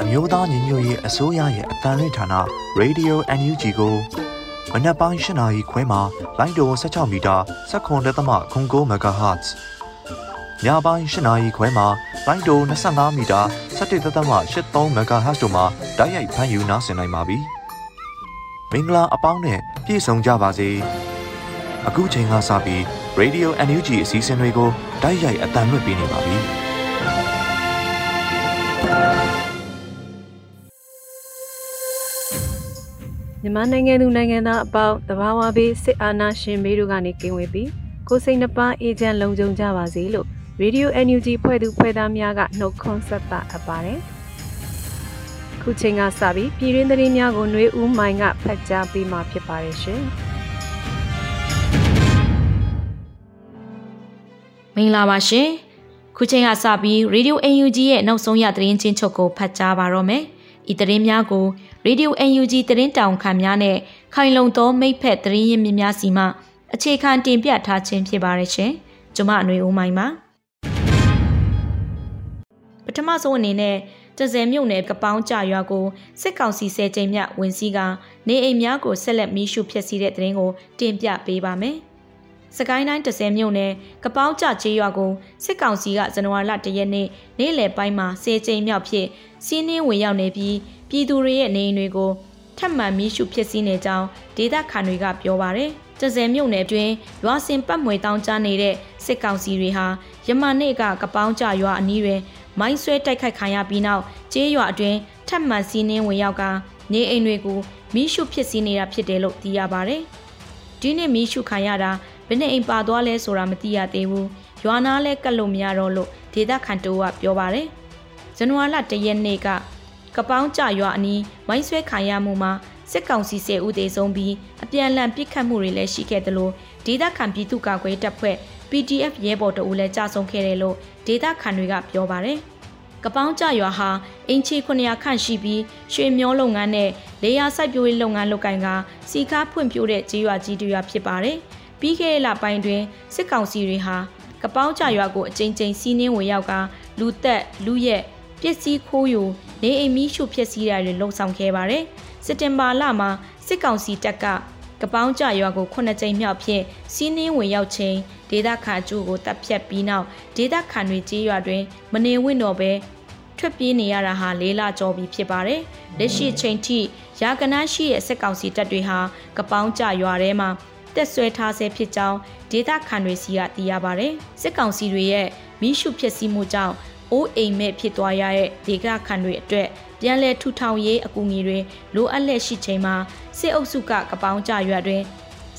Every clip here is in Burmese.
အမျိုးသားညီညွတ်ရေးအစိုးရရဲ့အတန်လွင့်ဌာန Radio NUG ကိုမနက်ပိုင်း၈နာရီခွဲမှာလိုင်းတို16မီတာ7.3 MHz ညပိုင်း၈နာရီခွဲမှာလိုင်းတို25မီတာ17.83 MHz တို့မှာဓာတ်ရိုက်ဖမ်းယူနားဆင်နိုင်ပါပြီမင်္ဂလာအပေါင်းနဲ့ပြည့်စုံကြပါစေအခုချိန်ကစပြီး Radio NUG အစည်းအဝေးကိုဓာတ်ရိုက်အတန်လွှင့်ပေးနေပါပြီ မြန်မာနိုင်ငံသူနိုင်ငံသားအပေါင်းတဘာဝဘေးစစ်အာဏာရှင်ဘေးတို့ကနေကင်းဝေးပြီးကိုစိတ်နှပါအေဂျင့်လုံခြုံကြပါစေလို့ Radio NUG ဖွဲ့သူဖွဲ့သားများကနှုတ်ခွန်းဆက်တာအပ်ပါတယ်။ခုချိန်ကစပြီးပြည်တွင်းသတင်းများကိုຫນွေဦးမိုင်ကဖတ်ကြားပေးမှာဖြစ်ပါတယ်ရှင်။မင်္ဂလာပါရှင်။ခုချိန်ကစပြီး Radio NUG ရဲ့နောက်ဆုံးရသတင်းချင်းချုပ်ကိုဖတ်ကြားပါတော့မယ်။ ဤသတင်းများကို Radio UNG သတင်းတောင်ခံများနဲ့ခိုင်လုံသောမိဖက်သတင်းရင်းမြစ်များစီမှအခြေခံတင်ပြထားခြင်းဖြစ်ပါရရှင်။ကျွန်မအနွေဦးမိုင်းပါ။ပထမဆုံးအနေနဲ့ကျဇယ်မြုံနယ်ကပောင်းကြရွာကိုစစ်ကောင်စီဆဲချိန်မြဝင်စည်းကနေအိမ်များကိုဆက်လက်မီးရှို့ဖျက်ဆီးတဲ့သတင်းကိုတင်ပြပေးပါမယ်။ စကိုင်းတိုင်း30မြို့နယ်ကပောင်းကြချေးရွာကိုစစ်ကောင်စီကဇန်နဝါရီလ1ရက်နေ့နေ့လယ်ပိုင်းမှာဆဲချိန်မြောက်ဖြစ်စီးနှင်းဝင်ရောက်နေပြီးပြည်သူတွေရဲ့နေအိမ်တွေကိုထပ်မံမီးရှို့ဖျက်ဆီးနေကြောင်းဒေသခံတွေကပြောပါရယ်ကျဇယ်မြုံနယ်တွင်ရွာစင်ပတ်မွေတောင်းကြနေတဲ့စစ်ကောင်စီတွေဟာယမန်နေ့ကကပောင်းကြရွာအနီးတွင်မိုင်းဆွဲတိုက်ခိုက်ခံရပြီးနောက်ကျေးရွာအတွင်းထပ်မံစီးနှင်းဝင်ရောက်ကနေအိမ်တွေကိုမီးရှို့ဖြစ်စီနေတာဖြစ်တယ်လို့သိရပါဗျ။ဒီနေ့မီးရှို့ခံရတာဘ ယ်နဲ့အိမ်ပါသွားလဲဆိုတာမသိရသေးဘူး။ရွာနာလဲကတ်လို့မရတော့လို့ဒေသခံတိုးကပြောပါဗျ။ဇန်နဝါရီလ၁ရက်နေ့ကကပောင်းကြရွာအနီးမိုင်းဆွဲခံရမှုမှာစစ်ကောင်စီစေဦးသေးဆုံးပြီးအပြန်အလှန်ပစ်ခတ်မှုတွေလည်းရှိခဲ့တယ်လို့ဒေသခံပြည်သူ့ကာကွယ်တပ်ဖွဲ့ PDF ရဲဘော်တို့လည်းကြာဆုံးခဲ့တယ်လို့ဒေသခံတွေကပြောပါတယ်။ကပောင်းကြရွာဟာအင်ချီ900ခန့်ရှိပြီးရွှေမျောလုပ်ငန်းနဲ့လေယာစိုက်ပျိုးရေးလုပ်ငန်းလုပ်ကိုင်ကစီကားဖွံ့ဖြိုးတဲ့ကြေးရွာကြီးတွေဖြစ်ပါတယ်။ ပြီးခဲ့တဲ့လပိုင်းတွင်စစ်ကောင်စီတွေဟာကပောင်းကြရွာကိုအကြိမ်ကြိမ်စီးနှင်းဝင်ရောက်ကလူသက်လူရက်ပစ္စည်းခိုးယူနေအိမ်မီးရှို့ဖျက်ဆီးတာတွေလှုံ့ဆော်ခဲ့ပါတယ်။စက်တင်ဘာလမှာစစ်ကောင်စီတပ်ကကပောင်းကြရွာကိုခုနှစ်ကြိမ်မြောက်ဖြင့်စီးနှင်းဝင်ရောက်ချိန်ဒေသခံအကျိုးကိုတပ်ဖြတ်ပြီးနောက်ဒေသခံတွေကြေးရွာတွင် မနေဝင့်တော့ပဲထွက်ပြေးနေရတာဟာလေးလကျော်ပြီဖြစ်ပါတယ်။လက်ရှိချိန်ထိရာကနန်းရှိတဲ့စစ်ကောင်စီတပ်တွေဟာကပောင်းကြရွာထဲမှာ တက်ဆွဲထားဆဲဖြစ်ကြောင်းဒေသခံတွေစီကသိရပါတယ်။စစ်ကောင်စီတွေရဲ့မိရှုဖြစ်စီမှုကြောင့်အိုးအိမ်မဲ့ဖြစ်သွားရတဲ့ဒေသခံတွေအတွက်ပြန်လည်ထူထောင်ရေးအကူအညီတွေလိုအပ်လက်ရှိချိန်မှာစစ်အုပ်စုကကပောင်းကြရွက်တွင်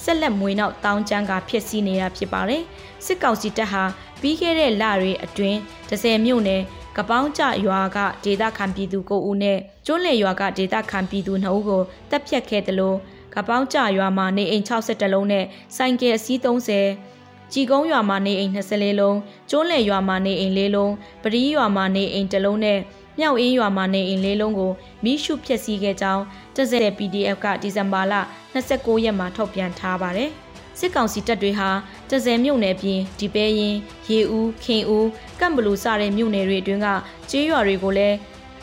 ဆက်လက်မွေနောက်တောင်းကျမ်းကဖြစ်စီနေတာဖြစ်ပါတယ်စစ်ကောင်စီတပ်ဟာပြီးခဲ့တဲ့လတွေအတွင်း30မြို့နယ်ကပောင်းကြရွာကဒေသခံပြည်သူ9ဦးနဲ့ကျွန်းလယ်ရွာကဒေသခံပြည်သူ2ဦးကိုတပ်ဖြတ်ခဲ့တယ်လို့ ကပောင်းကြရွာမှာနေအိမ်60လုံးနဲ့ဆိုင်ကယ်အစီး30ကြည်ကုန်းရွာမှာနေအိမ်24လုံးကျွန်းလယ်ရွာမှာနေအိမ်4လုံးပရီးရွာမှာနေအိမ်1လုံးနဲ့မြောက်အေးရွာမှာနေအိမ်၄လုံးကိုမိရှုဖျက်ဆီးခဲ့ကြောင်းတက်ဆက်တဲ့ PDF ကဒီဇင်ဘာလ29ရက်မှာထုတ်ပြန်ထားပါတယ်။စစ်ကောင်စီတပ်တွေဟာတဇယ်မြို့နယ်ပြင်ဒီပဲရင်ရေဦးခင်ဦးကမ်ဘလူစတဲ့မြို့နယ်တွေအတွင်းကကျေးရွာတွေကိုလည်း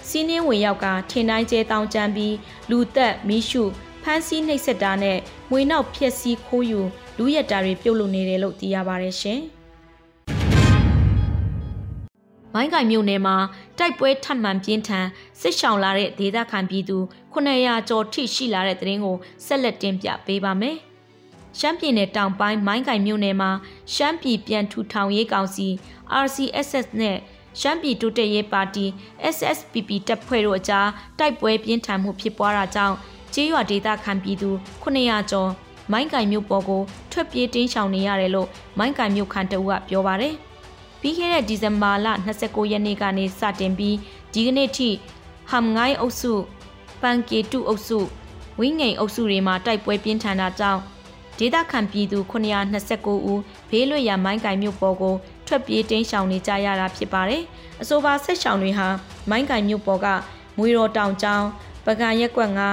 စီးနှင်းဝင်ရောက်ကထင်တိုင်းကျဲတောင်းကျမ်းပြီးလူသက်မိရှု ဖမ်းဆီးနှိပ်စက်တာနဲ့ငွေနောက်ဖျက်ဆီးခိုးယူလူရက်တာတွေပြုတ်လုပ်နေတယ်လို့သိရပါတယ်ရှင်။မိုင်းကင်မြို့နယ်မှာတိုက်ပွဲထပ်မံပြင်းထန်စစ်ရှောင်လာတဲ့ဒေသခံပြည်သူ900ကျော်ထိရှိလာတဲ့တဲ့ရင်ကိုဆက်လက်တင်ပြပေးပါမယ်။ရှမ်းပြည်နယ်တောင်ပိုင်းမိုင်းကင်မြို့နယ်မှာရှမ်းပြည်ပြန်ထူထောင်ရေးကောင်စီ RCSS နဲ့ရှမ်းပြည်တိုးတက်ရေးပါတီ SSPP တပ်ဖွဲ့တို့အကြားတိုက်ပွဲပြင်းထန်မှုဖြစ်ပွားတာကြောင့် ကျေးရွာဒေသခံပြည်သူ900ကျော်မိုင်းကင်မြို့ပေါ်ကိုထွက်ပြေးတင်းရှောင်နေရတယ်လို့မိုင်းကင်မြို့ခံတအုပ်ကပြောပါတယ်။ပြီးခဲ့တဲ့ဒီဇင်ဘာလ29ရက်နေ့ကနေစတင်ပြီးဒီကနေ့ထိဟမ်ငိုင်းအုပ်စုပန်ကေတုအုပ်စုဝင်းငိန်အုပ်စုတွေမှာတိုက်ပွဲပြင်းထန်တာကြောင့်ဒေသခံပြည်သူ929ဦးဘေးလွတ်ရာမိုင်းကင်မြို့ပေါ်ကိုထွက်ပြေးတိမ်းရှောင်နေကြရတာဖြစ်ပါတယ်။အဆိုပါဆက်ရှောင်တွေဟာမိုင်းကင်မြို့ပေါ်ကမွေတော်တောင်ကျောင်းပကံရက်ကွက်ငါ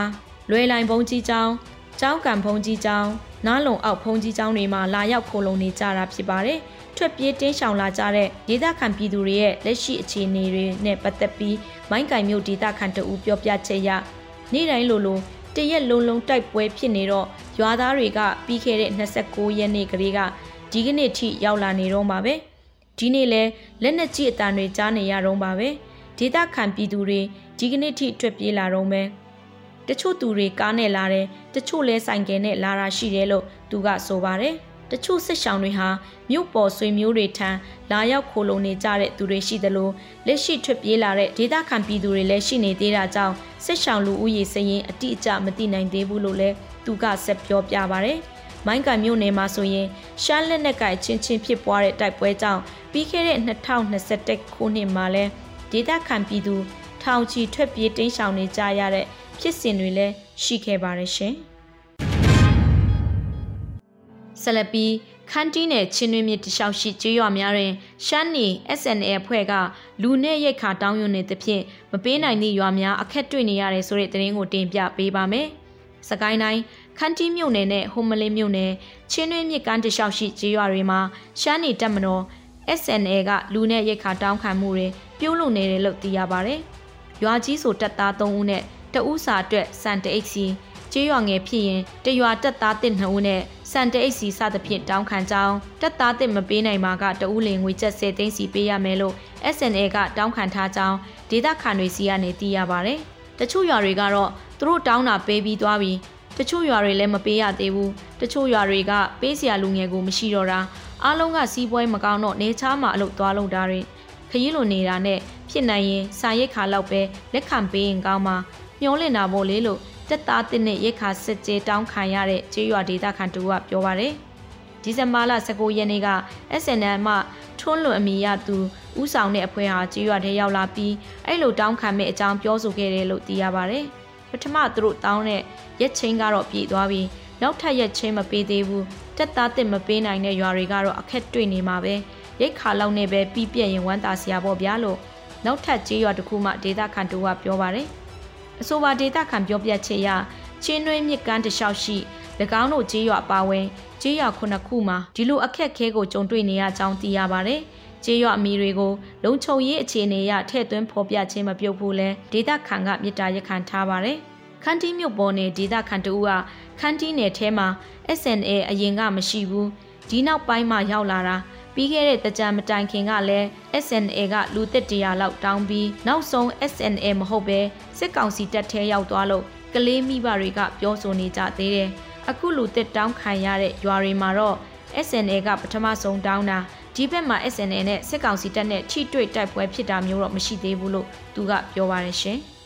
လွယ်လိုင်ဘုံကြီးကျောင်းကျောင်းကံဘုံကြီးကျောင်းနားလုံအောက်ဘုံကြီးကျောင်းတွေမှာလာရောက်ခိုလုံနေကြတာဖြစ်ပါတယ်။ထွက်ပြေးတင်းရှောင်လာကြတဲ့ဒေသခံပြည်သူတွေရဲ့လက်ရှိအခြေအနေတွေနဲ့ပတ်သက်ပြီးမိုင်းကင်မြို့ဒေသခံတအူပြောပြချက်ရနေ့တိုင်းလိုလိုတရက်လုံးလုံးတိုက်ပွဲဖြစ်နေတော့ရွာသားတွေကပြီးခဲ့တဲ့29ရက်နေ့ကလေးကဒီကနေ့ထိရောက်လာနေတော့မှာပဲဒီနေ့လဲလက်နက်ကြီးအတန်တွေကြားနေရတော့မှာပဲဒေသခံပြည်သူတွေဒီကနေ့ထိထွက်ပြေးလာတော့မယ် တချို့သူတွေကားနဲ့လာတယ်တချို့လဲဆိုင်ကယ်နဲ့လာတာရှိတယ်လို့သူကဆိုပါတယ်တချို့စစ်ဆောင်တွေဟာမြို့ပေါ်ဆွေမျိုးတွေထံလာရောက်ခိုလုံနေကြတဲ့သူတွေရှိသလိုလက်ရှိထွက်ပြေးလာတဲ့ဒေသခံပြည်သူတွေလည်းရှိနေသေးတာကြောင့်စစ်ဆောင်လူဦးရေစရင်အတိအကျမသိနိုင်သေးဘူးလို့လည်းသူကဆက်ပြောပြပါဗျ။မိုင်းကန်မြို့နယ်မှာဆိုရင်ရှမ်းလက်နက်ကချင်းချင်းဖြစ်ပွားတဲ့တိုက်ပွဲကြောင့်ပြီးခဲ့တဲ့2021ခုနှစ်မှာလဲဒေသခံပြည်သူထောင်ချီထွက်ပြေးတိမ်းရှောင်နေကြရတဲ့ ဖြစ်စဉ်တွေလည်းရှိခဲ့ပါတယ်ရှင်။ဆက်လက်ပြီးခန်းတီးနယ်ချင်းတွင်းမြစ်တလျှောက်ရှိကျေးရွာများတွင်ရှမ်းနီ SNA အဖွဲ့ကလူနဲ့ရိတ်ခါတောင်းယူနေသဖြင့်မပေးနိုင်သည့်ရွာများအခက်တွေ့နေရတယ်ဆိုတဲ့သတင်းကိုတင်ပြပေးပါမယ်။စကိုင်းတိုင်းခန်းတီးမြို့နယ်နဲ့ဟိုမလင်းမြို့နယ်ချင်းတွင်းမြစ်ကမ်းတလျှောက်ရှိကျေးရွာတွေမှာရှမ်းနီတပ်မတော် SNA ကလူနဲ့ရိတ်ခါတောင်းခံမှုတွေပြုလုပ်နေတယ်လို့သိရပါတယ်။ရွာကြီးဆိုတပ်သား3ဦးနဲ့ တဦးစာအတွက်စံတအိတ်စီကျေးရွာငယ်ဖြစ်ရင်တရွာတက်သားတစ်နှစ်ဦးနဲ့စံတအိတ်စီစသဖြင့်တောင်းခံကြောင်းတက်သားတစ်မပေးနိုင်မှာကတဦးလင်ငွေကျပ်10သိန်းစီပေးရမယ်လို့ SNA ကတောင်းခံထားကြောင်းဒေသခံတွေစီကနေသိရပါတယ်။တချို့ရွာတွေကတော့သူတို့တောင်းတာပေးပြီးသွားပြီးတချို့ရွာတွေလည်းမပေးရသေးဘူး။တချို့ရွာတွေကပေးစရာလူငယ်ကိုမရှိတော့တာအားလုံးကစီးပွဲမကောင်းတော့နေချားမှာအလုပ်သွားလုပ်တာတွေခရီးလိုနေတာနဲ့ဖြစ်နိုင်ရင်စာရိတ်ခါလောက်ပဲလက်ခံပေးရင်ကောင်းမှာ မျောလင့်တာပေါ့လေလို့တက်သားတစ်နဲ့ရိတ်ခါစစ်ကြေးတောင်းခံရတဲ့ကျေးရွာဒေသခံတူကပြောပါတယ်။ဒီဇင်ဘာလ19ရက်နေ့က SNL မှထွန်းလွန်အမိရသူဥဆောင်တဲ့အဖွဲ့ဟာကျေးရွာထဲရောက်လာပြီးအဲ့လိုတောင်းခံမဲ့အကြောင်းပြောဆိုခဲ့တယ်လို့သိရပါတယ်။ပထမသူတို့တောင်းတဲ့ရက်ချင်းကတော့ပြည်သွားပြီးနောက်ထပ်ရက်ချင်းမပေးသေးဘူးတက်သားတစ်မပေးနိုင်တဲ့ရွာတွေကတော့အခက်တွေ့နေမှာပဲရိတ်ခါလောက်နဲ့ပဲပြီးပြည့်ရင်ဝမ်းသာစရာပေါ့ဗျာလို့နောက်ထပ်ကျေးရွာတစ်ခုမှဒေသခံတူကပြောပါတယ်။ အဆိုပါဒေတာခံပြောပြချက်အရချင်းတွင်းမြစ်ကမ်းတလျှောက်ရှိ၎င်းတို့ကြေးရွာပါဝင်ကြေးရွာခုနှစ်ခုမှာဒီလိုအခက်ခဲကိုကြုံတွေ့နေရကြောင်းသိရပါတယ်။ကြေးရွာအမီတွေကိုလုံခြုံရေးအခြေအနေအရထည့်သွင်းဖော်ပြခြင်းမပြုတ်ဘူးလဲဒေတာခံကမြစ်တာရခံထားပါတယ်။ခန်းတီးမြို့ပေါ်နယ်ဒေတာခံတူကခန်းတီးနယ်ထဲမှာ SNA အရင်ကမရှိဘူး။ဒီနောက်ပိုင်းမှာရောက်လာတာ ပြီးခဲ့တဲ့တကြံမတိုင်ခင်ကလည်း SNA ကလူသစ်တရာလောက်တောင်းပြီးနောက်ဆုံး SNA မဟုတ်ပဲစစ်ကောင်စီတပ်ထဲရောက်သွားလို့ကလေးမိဘတွေကပြောဆိုနေကြသေးတယ်။အခုလူသစ်တောင်းခံရတဲ့ရွာတွေမှာတော့ SNA ကပထမဆုံးတောင်းတာဒီဘက်မှာ SNA နဲ့စစ်ကောင်စီတပ်နဲ့ထိတွေ့တိုက်ပွဲဖြစ်တာမျိုးတော့မရှိသေးဘူးလို့သူကပြောပါတယ်ရှင်။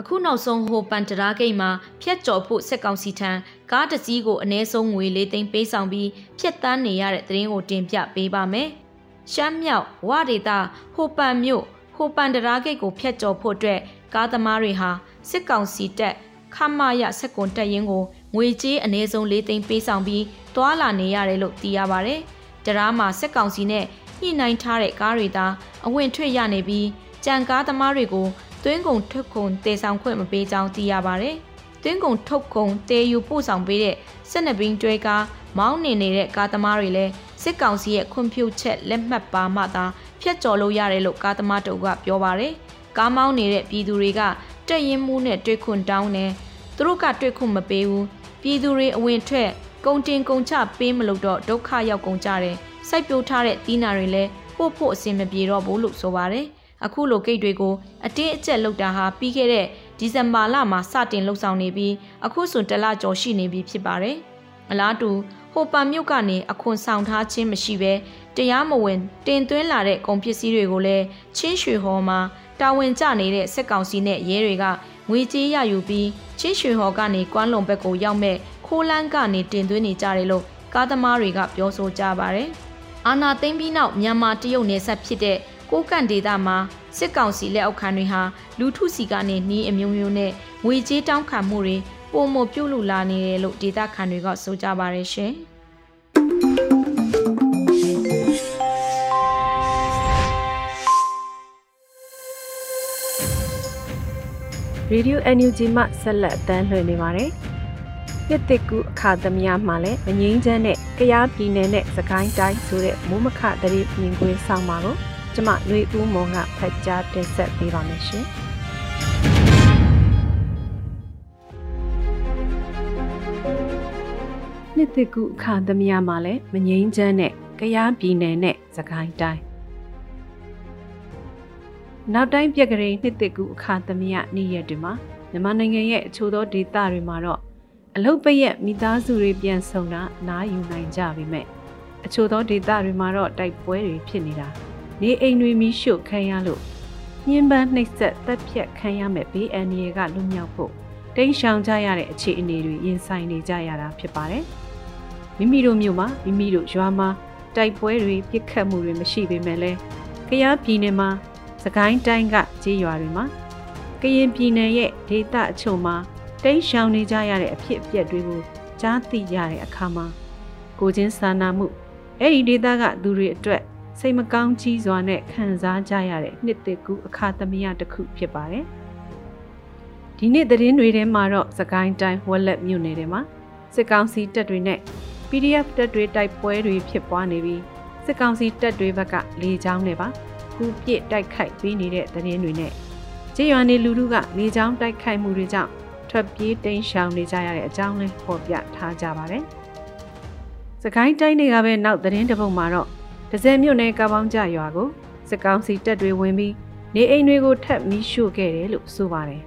အခုနောက်ဆုံးဟိုပန်တရာဂိတ်မှာဖျက်ကျော်ဖို့စက်ကောင်စီထံကားတစ်စီးကိုအ ਨੇ ဆုံးငွေ၄သိန်းပေးဆောင်ပြီးဖျက်တမ်းနေရတဲ့သတင်းကိုတင်ပြပေးပါမယ်။ရှမ်းမြောက်ဝဒေတာဟိုပန်မြို့ဟိုပန်တရာဂိတ်ကိုဖျက်ကျော်ဖို့အတွက်ကားသမားတွေဟာစစ်ကောင်စီတပ်ခမရစက်ကွန်တက်ရင်ကိုငွေကြေးအ ਨੇ ဆုံး၄သိန်းပေးဆောင်ပြီးတွာလာနေရတယ်လို့သိရပါဗျ။တရာမှာစက်ကောင်စီနဲ့ညှိနှိုင်းထားတဲ့ကားတွေသာအဝင်ထွက်ရနေပြီးကြံကားသမားတွေကို သွင်းကုန်ထုတ်ကုန်တည်ဆောင်ခွင့်မပေးကြောင်းသိရပါတယ်။သွင်းကုန်ထုတ်ကုန်တည်ယူပို့ဆောင်ပေးတဲ့စစ်နဘင်းတွဲကားမောင်းနေနေတဲ့ကားသမားတွေလည်းစစ်ကောင်စီရဲ့ခွင့်ပြုချက်လက်မှတ်ပါမှသာဖျက်ကျော်လို့ရတယ်လို့ကားသမားတို့ကပြောပါတယ်။ကားမောင်းနေတဲ့ပြည်သူတွေကတက်ရင်မှုနဲ့တွေ့ခွန်တောင်းတယ်။သူတို့ကတွေ့ခွန်မပေးဘူး။ပြည်သူတွေအဝင်ထွက်ကုန်တင်ကုန်ချပေးမလို့တော့ဒုက္ခရောက်ကုန်ကြတယ်။စိုက်ပျိုးထားတဲ့တီးနာတွေလည်းပို့ဖို့အဆင်မပြေတော့ဘူးလို့ဆိုပါတယ်။ အခုလိုဂိတ်တွေကိုအတင်းအကျပ်လုပ်တာဟာပြီးခဲ့တဲ့ဒီဇင်ဘာလမှာစတင်လှုပ်ဆောင်နေပြီးအခုဆိုတလကျော်ရှိနေပြီဖြစ်ပါတယ်။အလားတူဟိုပန်မြုပ်ကနေအခွန်ဆောင်ထားခြင်းမရှိဘဲတရားမဝင်တင်သွင်းလာတဲ့ကုန်ပစ္စည်းတွေကိုလည်းချင်းရွှေဟော်မှာတာဝန်ကျနေတဲ့စစ်ကောင်စီနဲ့ရဲတွေကငွေကြေးရယူပြီးချင်းရွှေဟော်ကနေကွမ်းလုံဘက်ကိုရောက်မဲ့ခိုးလန်းကနေတင်သွင်းနေကြတယ်လို့ကားသမားတွေကပြောဆိုကြပါတယ်။အာနာသိမ့်ပြီးနောက်မြန်မာတရုတ်နယ်စပ်ဖြစ်တဲ့ ကိုကန့်ဒေသမှာစစ်ကောင်စီလက်အောက်ခံတွေဟာလူထုစီကနေနှီးအမျိုးမျိုးနဲ့ငွေကြေးတောင်းခံမှုတွေပုံမပြုတ်လူလာနေတယ်လို့ဒေသခံတွေကဆိုကြပါရရှင်။ Radio NUG မှဆက်လက်အသံလွှင့်နေပါတယ်။နှစ်တစ်ကူအခါသမယမှာလည်းမငိမ့်ချမ်းနဲ့ကရားပြည်နယ်နဲ့စကိုင်းတိုင်းဆိုတဲ့မိုးမခတရေမြင်ကွင်းဆောင်ပါကို ကျမຫນွေဦးမောင်ကဖတ်ကြားတင်ဆက်ပေးပါမယ်ရှင်။နှစ်တစ်ကူအခါသမယမှာလည်းမငိမ့်ချမ်းနဲ့ကရားပြည်နယ်နဲ့စကိုင်းတိုင်းနောက်တိုင်းပြက်ကလေးနှစ်တစ်ကူအခါသမယနေ့ရက်တွေမှာမြန်မာနိုင်ငံရဲ့အချို့သောဒေသတွေမှာတော့အလုတ်ပရက်မိသားစုတွေပြန်ဆုံတာနားယူနိုင်ကြပြီမဲ့အချို့သောဒေသတွေမှာတော့တိုက်ပွဲတွေဖြစ်နေတာ နေအိမ်တွေမီးရှို့ခံရလို့ညှဉ်းပန်းနှိပ်စက်တပ်ဖြတ်ခံရမဲ့ဘေးအန္တရာယ်ကလွတ်မြောက်ဖို့တိမ်းရှောင်ကြရတဲ့အခြေအနေတွေရင်ဆိုင်နေကြရတာဖြစ်ပါတယ်မိမိတို့မြို့မှာမိမိတို့ရွာမှာတိုက်ပွဲတွေပြစ်ခတ်မှုတွေမရှိပေမဲ့လည်းကယားပြည်နယ်မှာစကိုင်းတိုင်းကကြေးရွာတွေမှာကရင်ပြည်နယ်ရဲ့ဒေသအချို့မှာတိမ်းရှောင်နေကြရတဲ့အဖြစ်အပျက်တွေကိုကြားသိရတဲ့အခါမှာကိုချင်းစာနာမှုအဲ့ဒီဒေသကသူတွေအတွက် စိတ်မကောင်းကြီးစွာနဲ့ခံစားကြရတဲ့နှစ်သက်ကူအခါသမယတစ်ခုဖြစ်ပါတယ်။ဒီနေ့သတင်းတွေထဲမှာတော့စကိုင်းတိုင်းဝက်လက်မြို့နယ်ထဲမှာစစ်ကောင်စီတပ်တွေနဲ့ PDF တပ်တွေတိုက်ပွဲတွေဖြစ်ပွားနေပြီးစစ်ကောင်စီတပ်တွေဘက်ကလေကြောင်းနဲ့ပါခုပြစ်တိုက်ခိုက်ပေးနေတဲ့သတင်းတွေနဲ့ကြေးရွာနေလူလူကလေကြောင်းတိုက်ခိုက်မှုတွေကြောင့်ထွက်ပြေးတိမ်းရှောင်နေကြရတဲ့အကြောင်းလေးဖော်ပြထားကြပါတယ်။စကိုင်းတိုင်းတွေကပဲနောက်သတင်းတစ်ပုဒ်မှာတော့ ဒဇယ်မြို့နယ်ကပောင်းကြရွာကိုစစ်ကောင်စီတပ်တွေဝင်ပြီးနေအိမ်တွေကိုထပ်မီးရှို့ခဲ့တယ်လို့ဆိုပါတယ်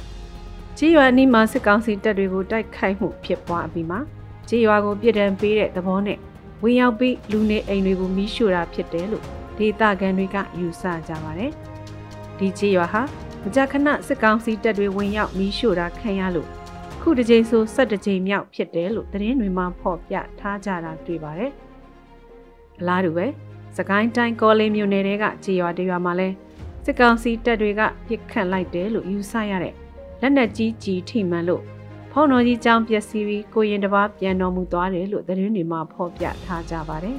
။ကြေးရွာနီးမှာစစ်ကောင်စီတပ်တွေကိုတိုက်ခိုက်မှုဖြစ်ပွားပြီးမှကြေးရွာကိုပြည်တံပေးတဲ့သဘောနဲ့ဝင်ရောက်ပြီးလူနေအိမ်တွေကိုမီးရှို့တာဖြစ်တယ်လို့ဒေသခံတွေကယူဆကြပါတယ်။ဒီကြေးရွာဟာမကြာခဏစစ်ကောင်စီတပ်တွေဝင်ရောက်မီးရှို့တာခံရလို့ခုတစ်ကြိမ်ဆို၁၁ကြိမ်မြောက်ဖြစ်တယ်လို့သတင်းတွေမှာဖော်ပြထားကြတာတွေ့ပါတယ်။ အလားတူပဲစကိုင်းတိုင်းကောလေးမြို့နယ်တဲကကြေးရွာတရွာမှာလဲစစ်ကောင်စီတပ်တွေကပြစ်ခတ်လိုက်တယ်လို့ယူဆရတဲ့လက်နက်ကြီးကြီးထိမှန်လို့ဖုံတော်ကြီးကြောင်ပျက်စီးပြီးကိုရင်တစ်ပါးပြန်တော်မူသွားတယ်လို့သတင်းတွေမှာဖော်ပြထားကြပါတယ်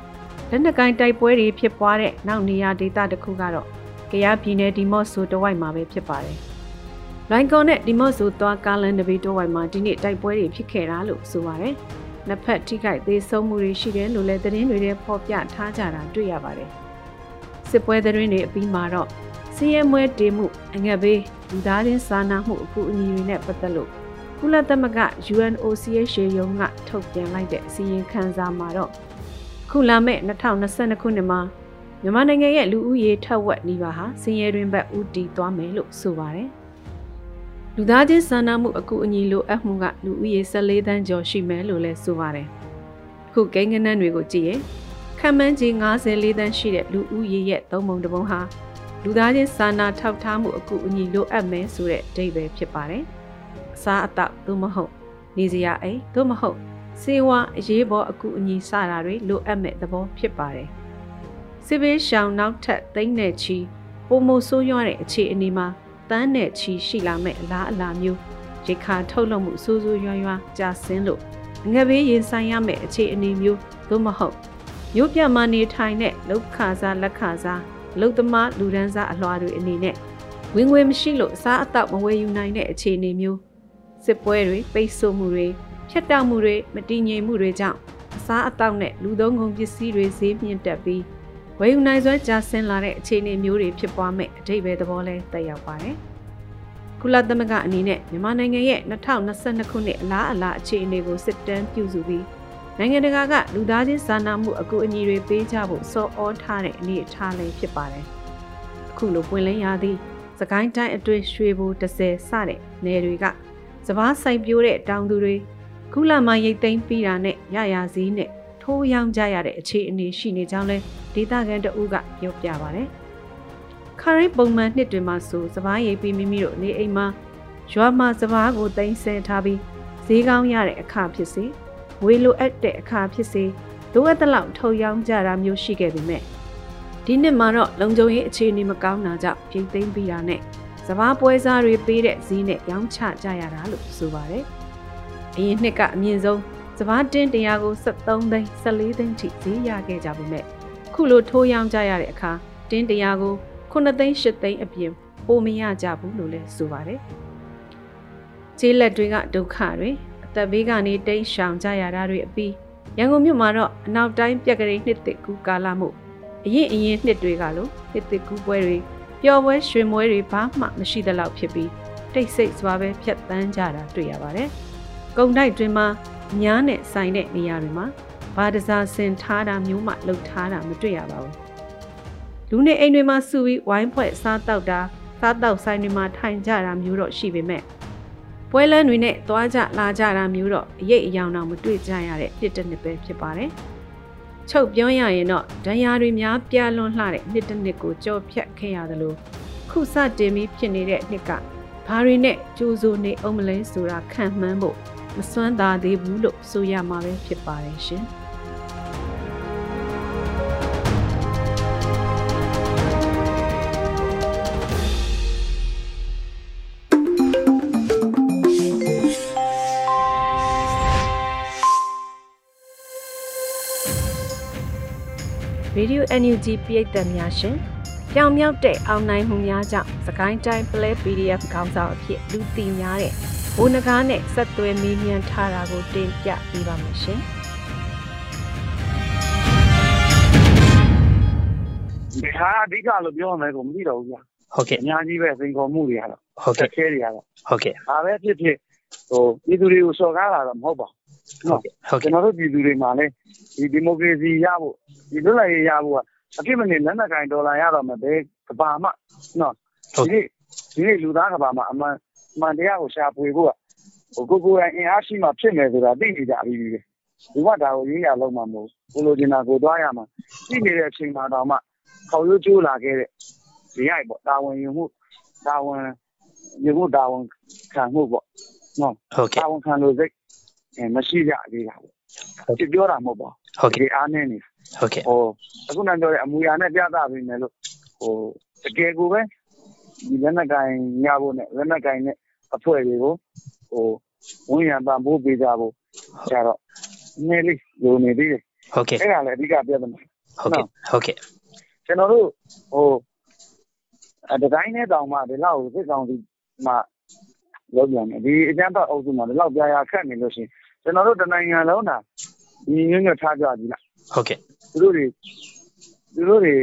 ။လက်နက်ကိုင်းတိုက်ပွဲတွေဖြစ်ပွားတဲ့နောက်နေရာဒေသတစ်ခုကတော့ကယားပြည်နယ်ဒီမော့ဆိုတဝိုက်မှာပဲဖြစ်ပါတယ်။လိုင်ကွန်နဲ့ဒီမော့ဆိုသွားကားလန်တပီတဝိုက်မှာဒီနေ့တိုက်ပွဲတွေဖြစ်ခဲ့တာလို့ဆိုပါတယ်။ နှစ်ဖက်ထိခိုက်သေးဆုံးမှုတွေရှိတယ်လို့လည်းသတင်းတွေထဲဖော်ပြထားကြတာတွေ့ရပါတယ်။စစ်ပွဲသတင်းတွေအပြီးမှာတော့စီးရဲမွဲတေမှုအငတ်ဘေးလူသားချင်းစာနာမှုအကူအညီတွေနဲ့ပတ်သက်လို့ကုလသမဂ္ဂ UNOCHA ရုံးကထုတ်ပြန်လိုက်တဲ့အစည်းအဝေးခန်းစာမှာတော့ခုလာမဲ့2022ခုနှစ်မှာမြန်မာနိုင်ငံရဲ့လူဦးရေထက်ဝက်နီးပါးဟာစင်ရဲတွင်ဘက်ဦးတည်သွားမယ်လို့ဆိုပါတယ်။ လူသားချင်းစာနာမှုအကူအညီလိုအပ်မှုကလူဦးရေ14သန်းကျော်ရှိမယ်လို့လည်းဆိုပါတယ်။အခုကိန်းဂဏန်းတွေကိုကြည့်ရင်ခံမှန်းကြီး54သန်းရှိတဲ့လူဦးရေရဲ့သုံးပုံတစ်ပုံဟာလူသားချင်းစာနာထောက်ထားမှုအကူအညီလိုအပ်မယ်ဆိုတဲ့အဓိပ္ပာယ်ဖြစ်ပါတယ်။အစားအသောက်သို့မဟုတ်နေစရာအိမ်သို့မဟုတ်စေဝါအရေးပေါ်အကူအညီစတာတွေလိုအပ်မဲ့သဘောဖြစ်ပါတယ်။စစ်ဘေးရှောင်နောက်ထပ်သိန်းနဲ့ချီပုံမဆိုးရွားတဲ့အခြေအနေမှာ တန်းနဲ့ချီရှိလာမဲ့အလားအလာမျိုးရိခါထုတ်လုပ်မှုစိုးစိုးရွားရွားကြာဆင်းလို့ငဘေးရင်ဆိုင်ရမယ့်အခြေအနေမျိုးသို့မဟုတ်မြို့ပြမှာနေထိုင်တဲ့လောက်ခစားလက်ခစားလုံသမားလူဒန်းစားအလွှာတွေအနေနဲ့ဝင်ငွေမရှိလို့အစားအသောက်မဝယ်ယူနိုင်တဲ့အခြေအနေမျိုးစစ်ပွဲတွေပိတ်ဆို့မှုတွေဖြတ်တောက်မှုတွေမတည်ငြိမ်မှုတွေကြောင့်အစားအသောက်နဲ့လူသုံးကုန်ပစ္စည်းတွေဈေးမြင့်တက်ပြီး ဝယ်ယူနိုင်စွမ်းကျဆင်းလာတဲ့အခြေအနေမျိုးတွေဖြစ်ပွားမဲ့အထိပ္ပယ်သဘောလဲတက်ရောက်ပါတယ်။ကုလသမဂ္ဂအနေနဲ့မြန်မာနိုင်ငံရဲ့2022ခုနှစ်အလားအလာအခြေအနေကိုစစ်တမ်းပြုစုပြီးနိုင်ငံတကာကလူသားချင်းစာနာမှုအကူအညီတွေပေးကြဖို့စောဩထားတဲ့အနေအထားလေးဖြစ်ပါတယ်။အခုလိုပွင့်လင်းရသည့်စကိုင်းတိုင်းအတွင်းရွှေဘူ30စတဲ့နယ်တွေကစပားဆိုင်ပြိုးတဲ့တောင်သူတွေခုလမှာရိတ်သိမ်းပြီးတာနဲ့ရရစည်းနဲ့ ထိုးရောင်းကြရတဲ့အခြေအနေရှိနေကြောင်းလဲဒေသခံတအုပ်ကပြောပြပါဗျ။ခရိုင်ပုံမှန်နှစ်တွေမှာဆိုစပားရိတ်ပြီးမိမိတို့နေအိမ်မှာရွာမှာစပားကိုတင်ဆဲထားပြီးဈေးကောင်းရတဲ့အခါဖြစ်စေဝေလိုအပ်တဲ့အခါဖြစ်စေလိုအပ်တဲ့လောက်ထုတ်ရောင်းကြတာမျိုးရှိခဲ့ပေမဲ့ဒီနှစ်မှာတော့လုံခြုံရေးအခြေအနေမကောင်းတာကြောင့်ပြည်သိမ်းပြီးတာနဲ့စပားပွဲစားတွေပေးတဲ့ဈေးနဲ့ရောင်းချကြရတာလို့ဆိုပါတယ်။အရင်နှစ်ကအမြင့်ဆုံး စပားတင်းတရားကို73သိန်း14သိန်းထိဈေးရခဲ့ကြပြီမဲ့ခုလိုထိုးရောင်းကြရတဲ့အခါတင်းတရားကို9သိန်း10သိန်းအပြင်ပိုမရကြဘူးလို့လည်းဆိုပါတယ်။ကျေးလက်တွေကဒုက္ခတွေအသက်ဘေးကနေတိတ်ရှောင်ကြရတာတွေအပြီးရန်ကုန်မြို့မှာတော့အနောက်တိုင်းပြက်ကလေးနှစ်တစ်ကူကာလမှုအရင်အရင်နှစ်တွေကလို့နှစ်တစ်ကူပွဲတွေပျော်ပွဲရွှင်ပွဲတွေဘာမှမရှိသလောက်ဖြစ်ပြီးတိတ်ဆိတ်စွာပဲဖြတ်တန်းကြတာတွေ့ရပါတယ်။ကုံတိုက်တွင်မှာ ညားနဲ့ဆိုင်တဲ့နေရာတွေမှာဘာတစားဆင်ထားတာမျိုးမှလှုပ်ထားတာမတွေ့ရပါဘူး။လူနေအိမ်တွေမှာစုပြီးဝိုင်းဖွဲ့စားတောက်တာစားတောက်ဆိုင်တွေမှာထိုင်ကြတာမျိုးတော့ရှိပေမဲ့ပွဲလန်းတွေနဲ့သွားကြလာကြတာမျိုးတော့အရေးအယောင်တော့မတွေ့ကြရတဲ့တစ်တစ်နှစ်ပဲဖြစ်ပါတယ်။ချုပ်ပြောရရင်တော့ဒဏ်ရာတွေများပြားလွန်လှတဲ့နှစ်တစ်နှစ်ကိုကြော်ဖြတ်ခဲ့ရသလိုခုစတင်ပြီးဖြစ်နေတဲ့နှစ်ကဘာတွေနဲ့ကြိုးစိုးနေအောင်မလဲဆိုတာခံမှန်းဖို့ မစွမ်းသာသေးဘူးလို့ဆိုရမှာပဲဖြစ်ပါတယ်ရှင်။ Radio NUG ပြည်သက်များရှင်ပြောင်မြောက်တဲ့အောင်နိုင်မှုများကြောင့်စကိုင်းတိုင်း Play PDF ခေါင်းဆောင်အဖြစ်လူသိများတဲ့ ဘိုးနဂါးနဲ့ဆက်သွယ်မေးမြန်းထားတာကိုတင်ပြပေးပါမယ်ရှင်ဒီဟာအဓိကလို့ပြောမယ်ကိုမသိတော့ဘူးဗျဟုတ်ကဲ့အများကြီးပဲစိန်ခေါ်မှုတွေကတော့ဟုတ်ကဲ့ခဲတွေကတော့ဟုတ်ကဲ့ဒါပဲဖြစ်ဖြစ်ဟိုပြည်သူတွေကိုစော်ကားလာတော့မဟုတ်ပါဘူးနော်ဟုတ်ကဲ့ကျွန်တော်တို့ပြည်သူတွေမှာလည်းဒီဒီမိုကရေစီရဖို့ဒီလွတ်လပ်ရေးရဖို့ကအဖြစ်မနေလက်နက်ကင်ဒေါ်လာရတော့မယ်ဘယ်ကဘာမှနော်ဒီဒီလူသားကဘာမှအမှန် မှန်တရားကိုရှာဖွေဖို့ကဟိုကိုကိုယ်အင်အားရှိမှဖြစ်မယ်ဆိုတာသိနေကြပြီပဲဒီကဒါကိုရင်းရလုံးမှာမဟုတ်ဘူးကိုလိုချင်တာကိုသွားရမှာသိနေတဲ့အချိန်မှာတော့မှခေါ်ရိုးကျိုးလာခဲ့တဲ့ဒီရိုက်ပေါ့တာဝန်ယူမှုတာဝန်ယူမှုတာဝန်ခံမှုပေါ့နော်ဟုတ်ကဲ့တာဝန်ခံလို့စိတ်မရှိကြသေးတာပေါ့ဒီပြောတာမဟုတ်ပါဟုတ်ကဲ့အားနေနေဟုတ်ကဲ့ဟိုအခုနပြောတဲ့အမူအရာနဲ့ပြသပေးမယ်လို့ဟိုတကယ်ကိုပဲဒီလက်နက်ကင်ညဖို့နဲ့လက်နက်ကင်နဲ့ အဖွဲ့တွေကိုဟိုဝန်ရံပံပိုးပေးကြဖို့ကျတော့နည်းလေးလိုနေသေးတယ်ဟုတ်ကဲ့အဲ့ဒါလည်းအဓိကပြဿနာဟုတ်ကဲ့ဟုတ်ကဲ့ကျွန်တော်တို့ဟိုအဒီတိုင်းနဲ့တောင်မှဒီလောက်စစ်ကောင်စီမှလောက်ပြန်တယ်ဒီအကြမ်းဖက်အုပ်စုမှာဒီလောက်ပြာရခတ်နေလို့ရှိရင်ကျွန်တော်တို့တနိုင်ငံလုံးတာညီညွတ်ညွတ်ထားကြပြီလားဟုတ်ကဲ့သူတို့တွေသူတို့တွေ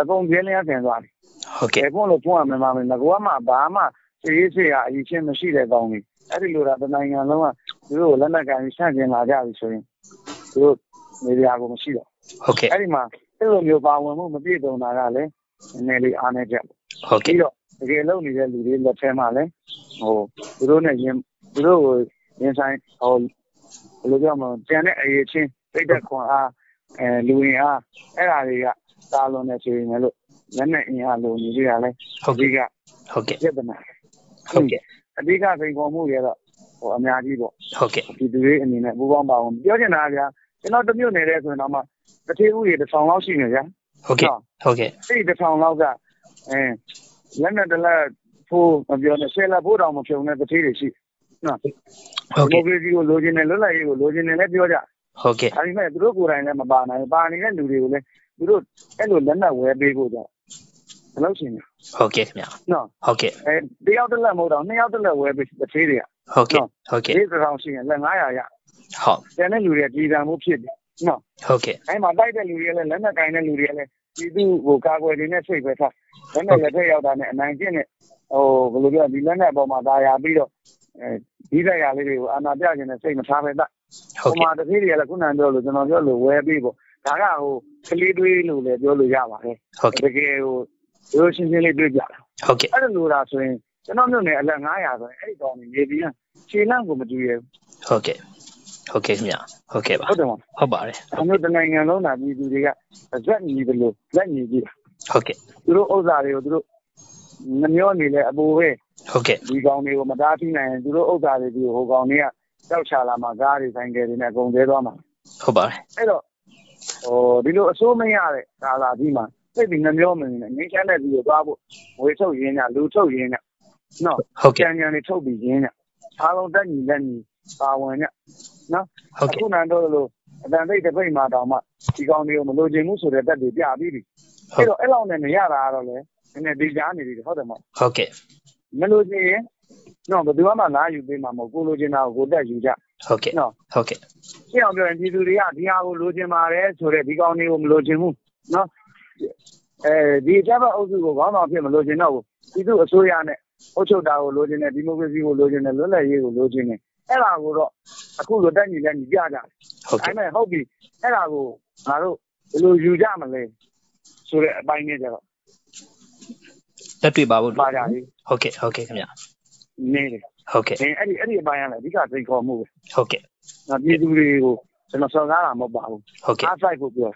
အကုန်ပြင်းလျားပြန်သွားတယ်ဟုတ်ကဲ့ဘုန်းလို့ဘုန်းရမှာမယ်ငကောမှဘာမှ စီရေးစီရအရင်ချင်းမရှိတဲ့ကောင်းကြီးအဲ့ဒီလိုတာတနိုင်ငံလုံးကသူတို့လက်နက်ကန်ဆန့်ကျင်လာကြပြီဆိုရင်သူတို့နေရာကိုမရှိတော့ဟုတ်ကဲ့အဲ့ဒီမှာအဲ့လိုမျိုးပါဝင်မှုမပြည့်စုံတာကလည်းနည်းနည်းလေးအားနေချက်ဟုတ်ကဲ့ပြီးတော့တကယ်လုံနေတဲ့လူတွေလက်ထဲမှာလည်းဟိုသူတို့နဲ့ရင်သူတို့ကိုရင်ဆိုင်ဟိုဘယ်လိုပြောမလဲကျန်တဲ့အရေးချင်းစိတ်သက်ခွန်အားအဲလူရင်အားအဲ့ဒါတွေကတာလွန်နေဆိုရင်လည်းလက်နဲ့အင်အားလိုနေကြရလဲဟုတ်ကဲ့ဟုတ်ကဲ့ပြဿနာ ဟုတ်ကဲ့အဓိကစိန်ခေါ်မှုတွေတော့ဟိုအများကြီးပေါ့ဟုတ်ကဲ့ဒီသူတွေအနေနဲ့ပူပေါင်းပါအောင်ပြောချင်တာဗျာကျွန်တော်တမျိုးနေတဲ့ဆိုရင်တော့မှတထေးဦးတွေတစ်ဆောင်လောက်ရှိနေဗျာဟုတ်ကဲ့ဟုတ်ကဲ့အဲ့ဒီတစ်ဆောင်လောက်ကအဲလက်နဲ့တလက်ဖို့မပြောနဲ့ဆယ်လက်ဖို့တောင်မဖြုံနဲ့တထေးတွေရှိနော်ဟုတ်ကဲ့ဒီမိုကရေစီကိုလိုချင်တယ်လွတ်လပ်ရေးကိုလိုချင်တယ်လည်းပြောကြဟုတ်ကဲ့ဒါပေမဲ့သူတို့ကိုယ်တိုင်လည်းမပါနိုင်ပါနေတဲ့လူတွေကိုလည်းသူတို့အဲ့လိုလက်နက်ဝယ်ပေးဖို့ကြ မလုပ်ရှင်ဟုတ်ကဲ့ခင်ဗျာနော်ဟုတ်ကဲ့အဲတယောက်တစ်လက်မဟုတ်တော့နှစ်ယောက်တစ်လက်ဝယ်ပေးတစ်သေးတွေကဟုတ်ကဲ့ဟုတ်ကဲ့ဒီကောင်ရှိရင်လက်900ရဟုတ်ကျန်တဲ့လူတွေကပြည်တံမှုဖြစ်တယ်နော်ဟုတ်ကဲ့အဲမှာတိုက်တဲ့လူတွေကလည်းလက်နက်ကင်တဲ့လူတွေကလည်းဒီသူ့ကိုကာကွယ်နေနဲ့စိတ်ပဲထားလက်နက်လက်ထက်ရောက်တာနဲ့အနိုင်ကျင့်တဲ့ဟိုဘယ်လိုပြောဒီလက်နက်ပေါ်မှာဒါရပြီးတော့အဲဒီလက်ရလေးတွေကိုအာနာပြခြင်းနဲ့စိတ်မထားပဲတတ်ဟုတ်ကဲ့ဟိုမှာတစ်သေးတွေကလည်းခုနကပြောလို့ကျွန်တော်ပြောလို့ဝယ်ပေးပေါ့ဒါကဟိုကလေးတွေးလို့လည်းပြောလို့ရပါတယ်ဟုတ်ကဲ့တကယ်ဟို ရိုးရှင်းရှင်းလေးတွေးပြတာဟုတ်ကဲ့အဲ့လိုလိုတာဆိုရင်ကျွန်တော်မြို့နယ်အလက်900ဆိုရင်အဲ့ဒီကောင်နေပြီးခြေလန့်ကိုမတူရဘူးဟုတ်ကဲ့ဟုတ်ကဲ့ခင်ဗျဟုတ်ကဲ့ပါဟုတ်တယ်မဟုတ်ပါတယ်အမျိုးတနိုင်ငံလုံးသာပြည်သူတွေကဇက်ညီတယ်လို့လက်ညီကြည့်ဟုတ်ကဲ့သူတို့ဥစ္စာတွေကိုသူတို့မမျောနေလဲအပူပဲဟုတ်ကဲ့ဒီကောင်တွေကိုမတားထိနိုင်ရင်သူတို့ဥစ္စာတွေဒီဟိုကောင်တွေကကြောက်ချလာမှကားတွေဆိုင်ကယ်တွေနဲ့အကုန်သေးသွားမှာဟုတ်ပါတယ်အဲ့တော့ဟိုဒီလိုအစိုးမရတဲ့ကာလာကြီးမှာ စိတ်ပြီးနှမျောမနေနဲ့ငင်းချမ်းတဲ့သူကိုသွားဖို့ဝေထုတ်ရင်းညလူထုတ်ရင်းညနော်ဟုတ်ကြံကဲ့ကြံနေထုတ်ပြီးရင်းညအားလုံးတက်ညီလက်ညီပါဝင်ညနော်ဟုတ်အခုကဲ့နန်းတော့လို့အတန်သိတဲ့ပိတ်မှာတောင်မှဒီကောင်တွေကိုမလိုချင်ဘူးဆိုတဲ့တက်တွေပြပြီးပြီဟုတ်အဲ့တော့အဲ့လောက်နဲ့မရတာကတော့လေနည်းနည်းဒီကြားနေပြီဟုတ်တယ်မဟုတ်ဟုတ်ကဲ့မလိုချင်ရင်နော်ဘယ်သူမှလာယူပေးမှာမဟုတ်ကိုလိုချင်တာကိုကိုတက်ယူကြဟုတ်ကဲ့နော်ဟုတ်ကဲ့ရှင်းအောင်ပြောရင်ပြည်သူတွေကဒီဟာကိုလိုချင်ပါတယ်ဆိုတဲ့ဒီကောင်တွေကိုမလိုချင်ဘူးနော် အဲဒီအကြမ်းဖက်အုပ်စုကိုခေါင်းဆောင်ဖြစ်မလိုချင်တော့ဘူးပြည်သူအစိုးရနဲ့အုပ်ချုပ်တာကိုလိုချင်တယ်ဒီမိုကရေစီကိုလိုချင်တယ်လွတ်လပ်ရေးကိုလိုချင်တယ်အဲ့ဒါကိုတော့အခုလိုတက်ညီလက်ညီပြကြတယ်ဟုတ်အဲ့ကဲ့မဲ့ဟုတ်ပြီအဲ့ဒါကိုငါတို့ဘယ်လိုယူကြမလဲဆိုတဲ့အပိုင်းနဲ့ကြတော့လက်တွေ့ပါဖို့ပါကြလေဟုတ်ကဲ့ဟုတ်ကဲ့ခင်ဗျနေတယ်ဟုတ်ကဲ့အဲအဲ့ဒီအဲ့ဒီအပိုင်းကလည်းအဓိကစိတ်ခေါ်မှုပဲဟုတ်ကဲ့ငါပြည်သူတွေကိုကျွန်တော်စော်ကားတာမဟုတ်ပါဘူးဟုတ်ကဲ့အားဆိုင်ဖို့ပြောတ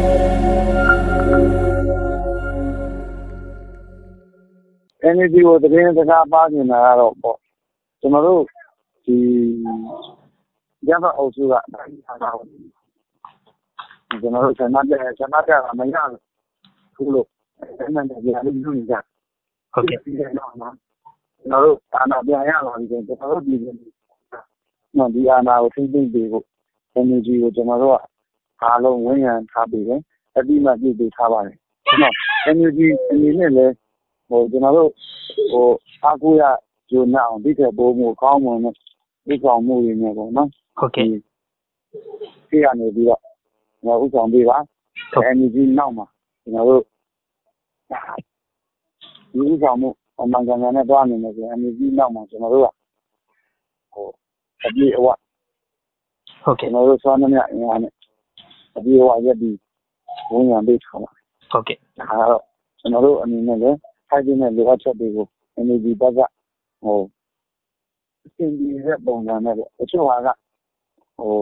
ယ် energy ကိုသတင်းစကားပါနေတာကတော့ပေါ့ကျွန်တော်တို့ဒီရပါအုပ်စုကအတိုင်းထားတာပေါ့ကျွန်တော်တို့ဆန္ဒပြဆန္ဒပြတာမရဘူးခုလို့အဲ့ဒါနဲ့ကြာလို့ယူနေကြဟုတ်ကဲ့ပြီးတဲ့နောက်မှာကျွန်တော်တို့အာဏာပြန်ရလာပြီဆိုရင်ကျွန်တော်တို့ဒီနော်ဒီအာဏာကိုသိသိပေးဖို့ energy ကိုကျွန်တော်တို့က အားလုံးဝန်ရံထားပြီးတယ်အတိမပြည့်ပေးထားပါတယ်နော် energy အနေနဲ့လည်းဟိုကျွန်တော်တို့ဟိုအားကိုးရဂျိုနာအောင်ဒီတဲ့ဘိုးမျိုးကောင်းမွန်တဲ့ဒီကောင်မှုတွေနဲ့ပေါ့နော်ဟုတ်ကဲ့ဒီရနေပြီးတော့ဟိုဥဆောင်ပေးပါဟုတ် energy နောက်မှာကျွန်တော်တို့ဒီဥဆောင်မှုအမှန်ကန်ကန်နဲ့တွားနေမယ်ဆိုရင် energy နောက်မှာကျွန်တော်တို့ကဟိုအပြည့်အဝဟုတ်ကျွကဲ့န်တော်တို့ဆွမ်းသမျှအင်အားနဲ့ အပြည့်အဝရက်ပြီးဝန်ရံပေးထားပါဟုတ်ကဲ့ဒါကတော့ကျွန်တော်တို့အနေနဲ့လည်းထိုက်တဲ့လိုအပ်ချက်တွေကို energy ဘက်ကဟိုအစီအစဉ်တဲ့ပုံစံနဲ့ပေါ့အချို့ဟာကဟို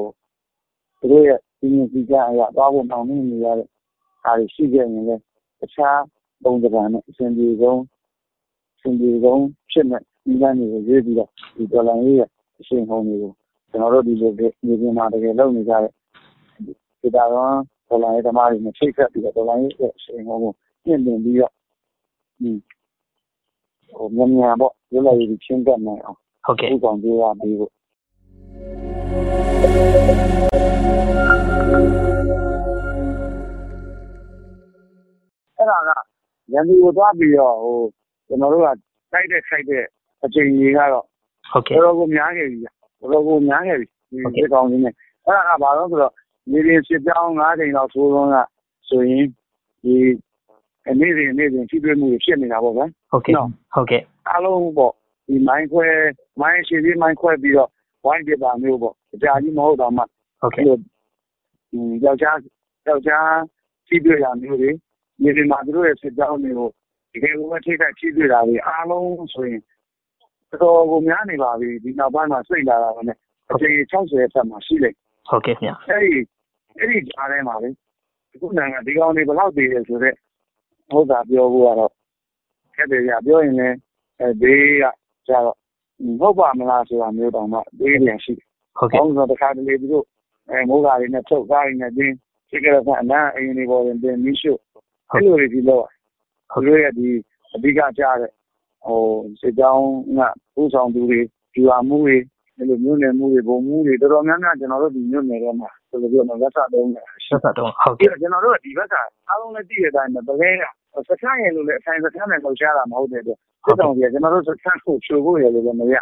သူတို့ရဲ့ဒီနေ့ဒီကအရာတော့ဖို့တောင်းနေနေရတဲ့အားရှိခဲ့ရင်လည်းတခြားပုံစံနဲ့အစဉ်ပြေဆုံးအစဉ်ပြေဆုံးဖြစ်မဲ့ဒီလမ်းတွေကိုရွေးပြီးတော့ဒီဒေါ်လာရေးရဲ့အရှင်ဟုန်တွေကိုကျွန်တော်တို့ဒီလိုမြေပြင်မှာတကယ်လုပ်နေကြတဲ့ ဒီတာရောဒေါ်လာရေးသမားတွေနဲ့ချိတ်ဆက်ပြီးတော့ဒေါ်လာရေးရဲ့အရှင်ဟုန်ကိုပြင့်တင်ပြီးတော့ဒီဟိုမြန်မြန်ပေါ့ရွေးလိုက်ပြီးချင်းတက်နိုင်အောင်ဟုတ်ကဲ့ဥဆောင်ပေးရပြီးဖို့အဲ့ဒါကရန်သူကိုသွားပြီးတော့ဟိုကျွန်တော်တို့ကတိုက်တဲ့ခိုက်တဲ့အချိန်ကြီးကတော့ဟုတ်ကဲ့တော်တော်ကိုများခဲ့ပြီတော်တော်ကိုများခဲ့ပြီဒီဒီကောင်ကြီးနဲ့အဲ့ဒါကဘာလို့ဆိုတော့ နေရင်စစ်ကြောင်း၅ချိန်လောက်သိုးလုံးကဆိုရင်ဒီအနေနဲ့နေစဉ်ဖြစ်ပြမှုဖြစ်နေတာပေါ့ဗျာဟုတ်ကဲ့ဟုတ်ကဲ့အားလုံးပေါ့ဒီမိုင်းခွဲမိုင်းရှိပြီးမိုင်းခွဲပြီးတော့ဝိုင်းပြတာမျိုးပေါ့အကြာကြီးမဟုတ်တော့မှဟုတ်အဲ့ကဲ့လိုယောက်ျားယောက်ျားဖြည့်ပြရမျိုးတွေဒီဒီမှာသူတို့ရဲ့စစ်ကြောင်းတွေကိုဒီကေကထိခိုက်ဖြည့်ပြတာတွေအားလုံးဆိုရင်တော်ကိုများနေပါပြီဒီနောက်ပိုင်းမှာစိတ်လာတာနဲ့အချိန်60ဆက်မှာရှိလိမ့်ဟုတ်ကဲ့ခင်ဗျအဲ့ဒီ အဲ့ဒီအားထဲမှာလေအခုနိုင်ငံဒီကောင်တွေဘယ်လောက်တည်လဲဆိုတော့ဟုတ်တာပြောဖို့ကတော့ခက်တယ်ကြပြောရင်လည်းအဲဘေးကကျတော့ဟုတ်ပါမလားဆိုတာမျိုးတောင်မှဘေးပြန်ရှိတယ်ဟုတ်။ကဲ့ဘောင်းဆိုတခါတလေသူတို့အဲမိုးကားတွေနဲ့ထုတ်ကားတွေနဲ့တင်းစိတ်ကြတဲ့အနာအရင်တွေပေါ်ရင်တင်းမီးရှို့အဲ့လိုတွေဒီတော့သူတို့ရဲ့ဒီအဓိကကြားတဲ့ဟိုစစ်ကြောင်းကဥဆောင်သူတွေဒီဟာမှုတွေ အဲ့လိုမျိုးနယ်မှုတွေဘုံမှုတွေတော်တော်များများကျွန်တော်တို့ဒီမျိုးနယ်ထဲမှာဆိုလိုပြောတော့လက်ဆက်တုံးတယ်ရှိဆက်ဆက်တော့ဟုတ်ပြီးကဲ့တော့ကျွန်တော်တို့ကဒီဘက်ကအားလုံးလည်းသိတဲ့အတိုင်းပဲပလဲကစခန်းရယ်လို့လည်းအဆိုင်စခန်းနဲ့လှုပ်ရှားတာမဟုတ်တဲ့အတွက်စစ်တောင်ကြီးကကျွန်တော်တို့စခန်းကိုချိုးဖို့ရလို့လည်းမရ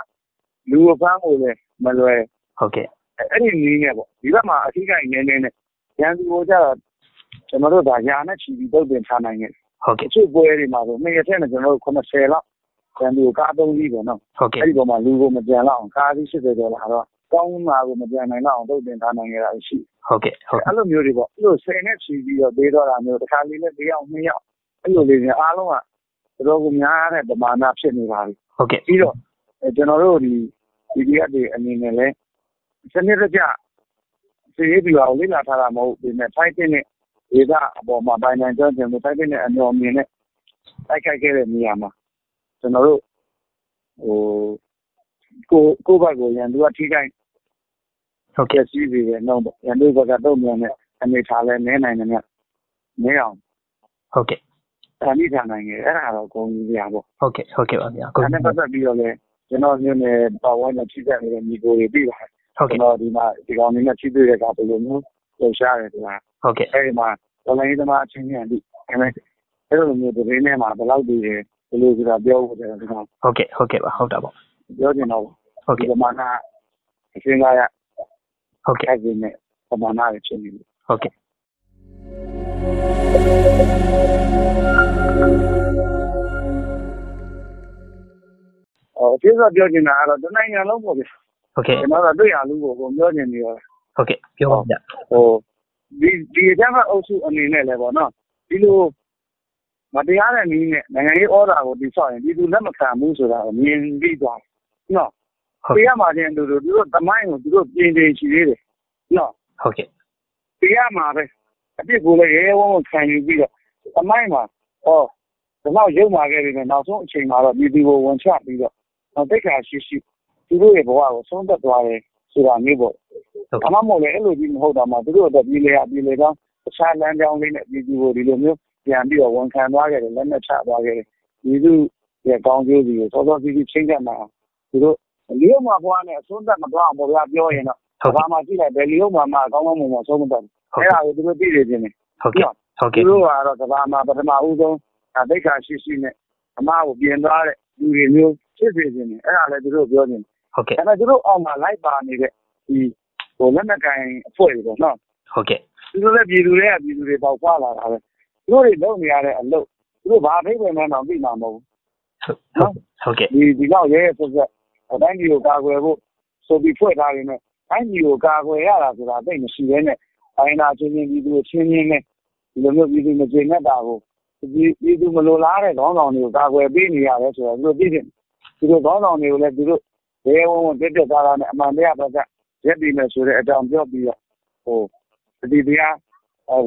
လူအဖမ်းကိုလည်းမလွယ်ဟုတ်ကဲ့အဲ့ဒီနည်းနဲ့ပေါ့ဒီဘက်မှာအထီးကိုင်းနေနေနဲ့ရန်သူကိုကြတော့ကျွန်တော်တို့ဒါညာနဲ့ချီပြီးတုတ်တင်ထားနိုင်တယ်ဟုတ်ကဲ့အချို့ပွဲတွေမှာဆိုနှစ်ရက်ထဲနဲ့ကျွန်တော်တို့80လောက် ရန်သူကိုကားသုံးပြီးပေါ့နော်ဟုတ်ကဲ့အဲ့ဒီပေါ်မှာလူကိုမကြံလောက်အောင်ကားပြီး80ကျော်လာတော့ကောင်းမှာကိုမကြံနိုင်လောက်အောင်တုတ်တင်ထားနိုင်ရတာရှိဟုတ်ကဲ့ဟုတ်အဲ့လိုမျိုးတွေပေါ့အဲ့လို10နဲ့ချီပြီးတော့ပေးတော့တာမျိုးတစ်ခါလေးနဲ့၄ယောက်၂ယောက်အဲ့လိုလေးတွေအားလုံးကတော်တော်ကိုများတဲ့ပမာဏဖြစ်နေပါပြီဟုတ်ကဲ့ပြီးတော့ကျွန်တော်တို့ဒီ PDF တွေအနေနဲ့လည်းစနစ်တကျစီရေးပြီးတော့လေ့လာထားတာမဟုတ်ဘူးနဲ့ဖိုက်တင်တဲ့ဒေသအပေါ်မှာပိုင်းနိုင်ကြောင်းကျန်ဖိုက်တင်တဲ့အမျှော်မြင်နဲ့တိုက်ခိုက်ခဲ့တဲ့နေရာမှာ ကျွန်တော်တို့ဟိုကိုကိုဘက်ကိုရန်သူကထိခိုက်ဟုတ်ကျကဲ့က်စီးပြီးတဲ့နောက်ပေါ့ရန်သူဘက်ကတော့မြန်တဲ့အနေထားလဲနဲနိုင်တယ်မြနဲအောင်ဟုတ်ကဲ့တန်ပြီးထားနိုင်တယ်အဲ့ဒါတော့ဂုဏ်ယူစရာပေါ့ဟုတ်ကဲ့ဟုတ်ကဲ့ပါဗျာကိုအဲ့ဒါနဲ့ပတ်သက်ပြီးတော့လဲကျွန်တော်မျိုးနဲ့ပတ်ဝန်းကျင်ချိသက်နေတဲ့ညီကိုတွေပြီးပါတယ်ဟုတ်ကျွန်ကဲ့တော်ဒီမှာဒီကောင်လေးနဲ့ချိတွေ့တဲ့ကဘယ်လိုမျိုးလှူရှားတယ်ဆိုတာဟုတ်ကဲ့အဲ့ဒီမှာတော်လိုင်းသမားအချင်းချင်းအတိအဲ့မဲ့အဲ့လိုမျိုးသတင်းထဲမှာဘယ်လောက်တည်တယ် ဘယ်လိုဆိုတာပြောဖို့တယ်ကျွန်တော်ဟုတ်ကဲ့ဟုတ်ကဲ့ပါဟုတ်တာပေါ့ပြောချင်တော့ဟုတ်ဒီကဲ့ပမာဏအရှင်းကားရဟုတ်ကဲ့အဲ့ဒီနဲ့ပမာဏရချင်းနေတယ်ဟုတ်ကဲ့။အော်ကျေးဇူးပြောချင်တာကတော့တနိုင်ငံလုံးပေါ့ဗျာဟုတ်ကဲ့။ကျွန်တော်တို့တွေ့ရလူကိုကိုပြောချင်နေရောဟုတ်ကဲ့ပြောပါဗျာဟိုဒီဒီအကြမ်းဖက်အုပ်စုအနေနဲ့လည်းပေါ့နော်။ဒီလို မတရားတဲ့နည်းနဲ့နိုင်ငံရေးဩဒါကိုတိဆောက်ရင်ဒီသူလက်မခံဘူးဆိုတာကိုမြင်ပြီးသွားတယ်။နော်ဟုတ်။တရားမှာချင်းတို့တို့သူတို့တမိုင်းကိုသူတို့ပြင်တင်ရှိသေးတယ်။နော်ဟုတ်ကဲ့။တရားမှာပဲအပြစ်ကိုလည်းရဲရဲဝံ့ဝံ့ခံယူပြီးတော့တမိုင်းမှာဩဒီလောက်ရုံမာခဲ့ပြီနဲ့နောက်ဆုံးအချိန်မှာတော့ဒီဒီကိုဝန်ချပြီးတော့တော့တိတ်ခါရှိရှိသူတို့ရဲ့ဘဝကိုဆုံးသက်သွားတယ်ဆိုတာမျိုးပေါ့ဟုတ်။ကဲ့အမှမဟုတ်လေအဲ့လိုကြီးမဟုတ်တော့မှသူတို့အတွက်ပြည်လေရပြည်လေကောင်းတခြားလမ်းကြောင်းလေးနဲ့ပြည်သူကိုဒီလိုမျိုး ပြန်ပြီးတော့ဝန်ခံသွားခဲ့တယ်လက်နဲ့ချသွားခဲ့တယ်။ဒီသူရဲ့ကောင်းကျိုးစီကိုစောစောစီးစီးချင်းကပ်မှာသူတို့လျော့မှာဘွားနဲ့အဆုံးသက်မသွားအောင်ပေါ့ဗျာပြောရင်တော့ဟုတ်ဘာကဲ့မှကြည့်လိုက်ဘယ်လျော့မှာမှအကောင်းကောင်းမွန်မွန်ဆုံးမသက်ဘူး။ဟုတ်အဲ့ကဲ့ဒါကိုသူတို့သိနေခြင်းတယ်ဟုတ်ကဲ့ဟုတ်သူကဲ့တို့ကတော့ကဘာမှာပထမဦးဆုံးဒိတ်ခါရှိရှိနဲ့အမကိုပြင်သွားတဲ့လူတွေမျိုးဖြစ်စေခြင်းတယ်အဲ့ဒါလည်းသူတို့ပြောခြင်းဟုတ်ကဲ့ဒါပေမဲ့သူတို့အောက်မှာလိုက်ပါနေတဲ့ဒီဟိုလက်နက်ကိုင်အဖွဲ့တွေပေါ့နော်ဟုတ်ကဲ့သူတို့လည်းပြည်သူတွေကပြည်သူတွေပေါက်ဖွာလာတာပဲ သူတို့တွေလုပ်နေရတဲ့အလုပ်သူတို့ဘာဖိတ်ပင်မှန်းတော့သိမှာမဟုတ်ဟုတ်ဟုတ်ကဲ့ဘူးဒီဒီတော့ရဲရဲဆက်ဆက်အတိုင်းပြည်ကိုကာကွယ်ဖို့ဆိုပြီးဖွဲ့ထားနေတယ်တိုင်းပြည်ကိုကာကွယ်ရတာဆိုတာသိမရှိဘဲနဲ့အရင်ကချင်းချင်းပြည်သူချင်းချင်းနဲ့ဒီလိုမျိုးပြည်သူမကျေနပ်တာကိုဒီပြည်သူမလိုလားတဲ့ခေါင်းဆောင်တွေကိုကာကွယ်ပေးနေရတယ်ဆိုတော့သူတို့သိတယ်သူတို့ခေါင်းဆောင်တွေကိုလည်းသူတို့ဘယ်ဝန်ဝန်တက်တက်သားသားနဲ့အမှန်တရားဘက်ကရက်ပြီးမယ်ဆိုတဲ့အကြောင်းပြောပြီးတော့ဟိုအဒီတရား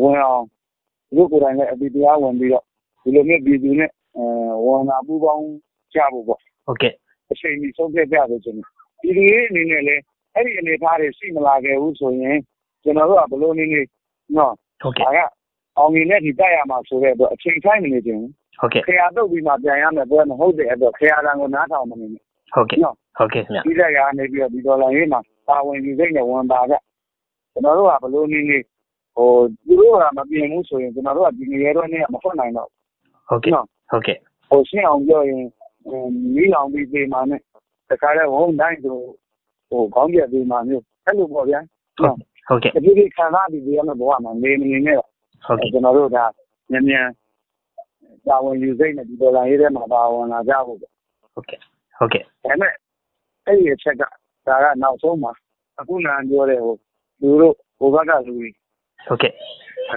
ဝင်အောင် သူတို့ကိုယ်တိုင်လည်းအဒီတရားဝင်ပြီးတော့ဒီလိုမျိုးပြည်သူနဲ့အဲဝန်လာပူပေါင်းကြဖို့ပေါ့ဟုတ်ကဲ့အချိန်ကြီးဆုံးဖြတ်ကြလို့ကျွန်တော်ပြည်သူရေးအနေနဲ့လည်းအဲ့ဒီအနေအထားတွေရှိမလာခဲ့ဘူးဆိုရင်ကျွန်တော်တို့ကဘလို့နေနေနော်ဟုတ်ဒါကဲ့ကအောင်မြင်တဲ့ဒီတက်ရမှာဆိုတဲ့အတွက်အချိန်ဆိုင်နေနေခြင်းဟုတ်ကဲ့ခရာတုတ်ပြီးမှပြန်ရမယ်ပွဲမဟုတ်တဲ့အတွက်ခရာတန်ကိုနားထောင်မနေနဲ့ဟုတ်ကဲ့နော်ဟုတ်ကဲ့ခင်ဗျဒီလက်ရနေပြီးတော့ဒီဒေါ်လာရေးမှာပါဝင်ယူစိတ်နဲ့ဝန်ပါကြကျွန်တော်တို့ကဘလို့နေနေ ဟိုသူတို့ကမပြင်ဘူးဆိုရင်ကျွန်တော်တို့ကဒီနေရာတော့နေမဖွင့်နိုင်တော့ဟုတ်ကဲ့နော်ဟုတ်ကဲ့ဟိုရှင်းအောင်ပြောရင်မီးလောင်ပြီးပြေးမှနဲ့တခါလဲဝုန်းတိုင်းဆိုဟိုခေါင်းပြပြေးမှမျိုးအဲ့လိုပေါ့ဗျာနော်ဟုတ်ကဲ့ဒီဒီခံစားပြီးဒီရမယ့်ဘဝမှာနေမနေနဲ့ဟုတ်ကဲ့ကျွန်တော်တို့ကမြန်မြန်ပါဝင်ယူစိတ်နဲ့ဒီဒေါ်လာရေးထဲမှာပါဝင်လာကြဖို့ပေါ့ဟုတ်ကဲ့ဟုတ်ကဲ့ဒါပေမဲ့အဲ့ဒီအချက်ကဒါကနောက်ဆုံးမှာအခုနန်ပြောတဲ့ဟိုလူတို့ဟိုဘက်ကလူတွေ ဟုတ်ကဲ့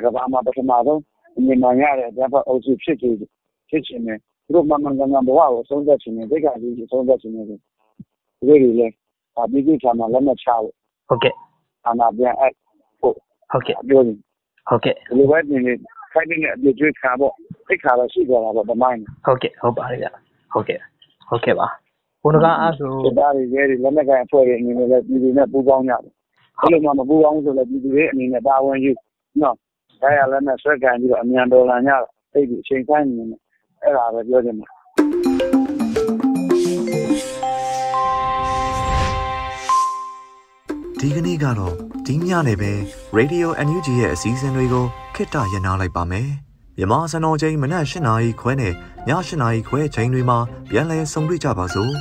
ကဘာမှာပထမဆုံးမြန်မာရတဲ့အကြမ်းဖက်အုပ်စုဖြစ်ကြဖြစ်ချင်တယ်သူတို့မှန်မှန်ကန်ကန်ဘဝကိုဆုံးသက်ချင်တယ်ဒိတ်ကကြီးဆုံးသက်ချင်တယ်သူတို့တွေလည်းဒါပြည်သူ့ဌာနလက်မှတ်ချဖို့ဟုတ်ကဲ့ဌာနပြန်အပ်ဖို့ဟုတ်ကဲ့ပြောနေဟုတ်ကဲ့ဒီလိုပဲနေနေခိုင်းနေတဲ့အပြည့်ကျွေးခါပေါ့သိခါတော့ရှိကြတာပေါ့ဒီမိုင်းဟုတ်ကဲ့ဟုတ်ပါတယ်ဗျဟုတ်ကဲ့ဟုတ်ကဲ့ပါဘုန်းတော်အားဆိုဒီသားတွေရဲတွေလက်နက်ကိုင်အဖွဲ့တွေအနေနဲ့လည်းပြည်သူနဲ့ပူးပေါင်းကြတယ် အဲ့လိုမှမပူးပေါင်းဆိုလည်းပြည်သူတွေအနေနဲ့တာဝန်ယူနော်ဒါရလည်းနဲ့ဆွဲကန်ပြီးတော့အမြန်တော်လာကြတော့အဲ့ဒီအချိန်ဆိုင်နေတယ်အဲ့ဒါပဲပြောချင်တယ်ဒီကနေ့ကတော့ဒီညနေပဲ Radio NUG ရဲ့အစည်းအဝေးတွေကိုခਿੱတရနာလိုက်ပါမယ်။မြမစံတော်ချိန်မနက်၈နာရီခွဲနဲ့ည၈နာရီခွဲချိန်တွေမှာပြန်လည်ဆုံတွေ့ကြပါစို့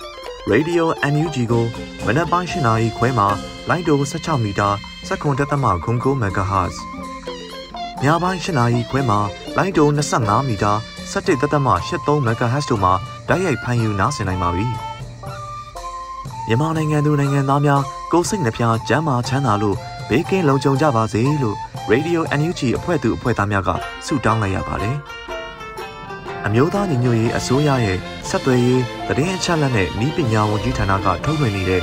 ။ Radio NUG ကိုမနက်ပိုင်း၈နာရီခွဲမှာ လိုင်းတို16မီတာ7.3 MHz ညပိုင်း၈နာရီခွဲမှာလိုင်းတို25မီတာ17.83 MHz တို့မှာတိုက်ရိုက်ဖမ်းယူနားဆင်နိုင်ပါပြီ။မြန်မာနိုင်ငံသူနိုင်ငံသားများကိုယ်စိတ်နှပြကျမ်းမာချမ်းသာလို့ဘေးကင်းလုံခြုံကြပါစေလို့ Radio NUG အဖွဲ့သူအဖွဲ့သားများကဆုတောင်းလိုက်ရပါတယ်။အမျိုးသားညီညွတ်ရေးအစိုးရရဲ့ဆက်သွယ်ရေးသတင်းအချက်အလက်နဲ့ဤပညာဝန်ကြီးဌာနကထုတ်လွှင့်နေတဲ့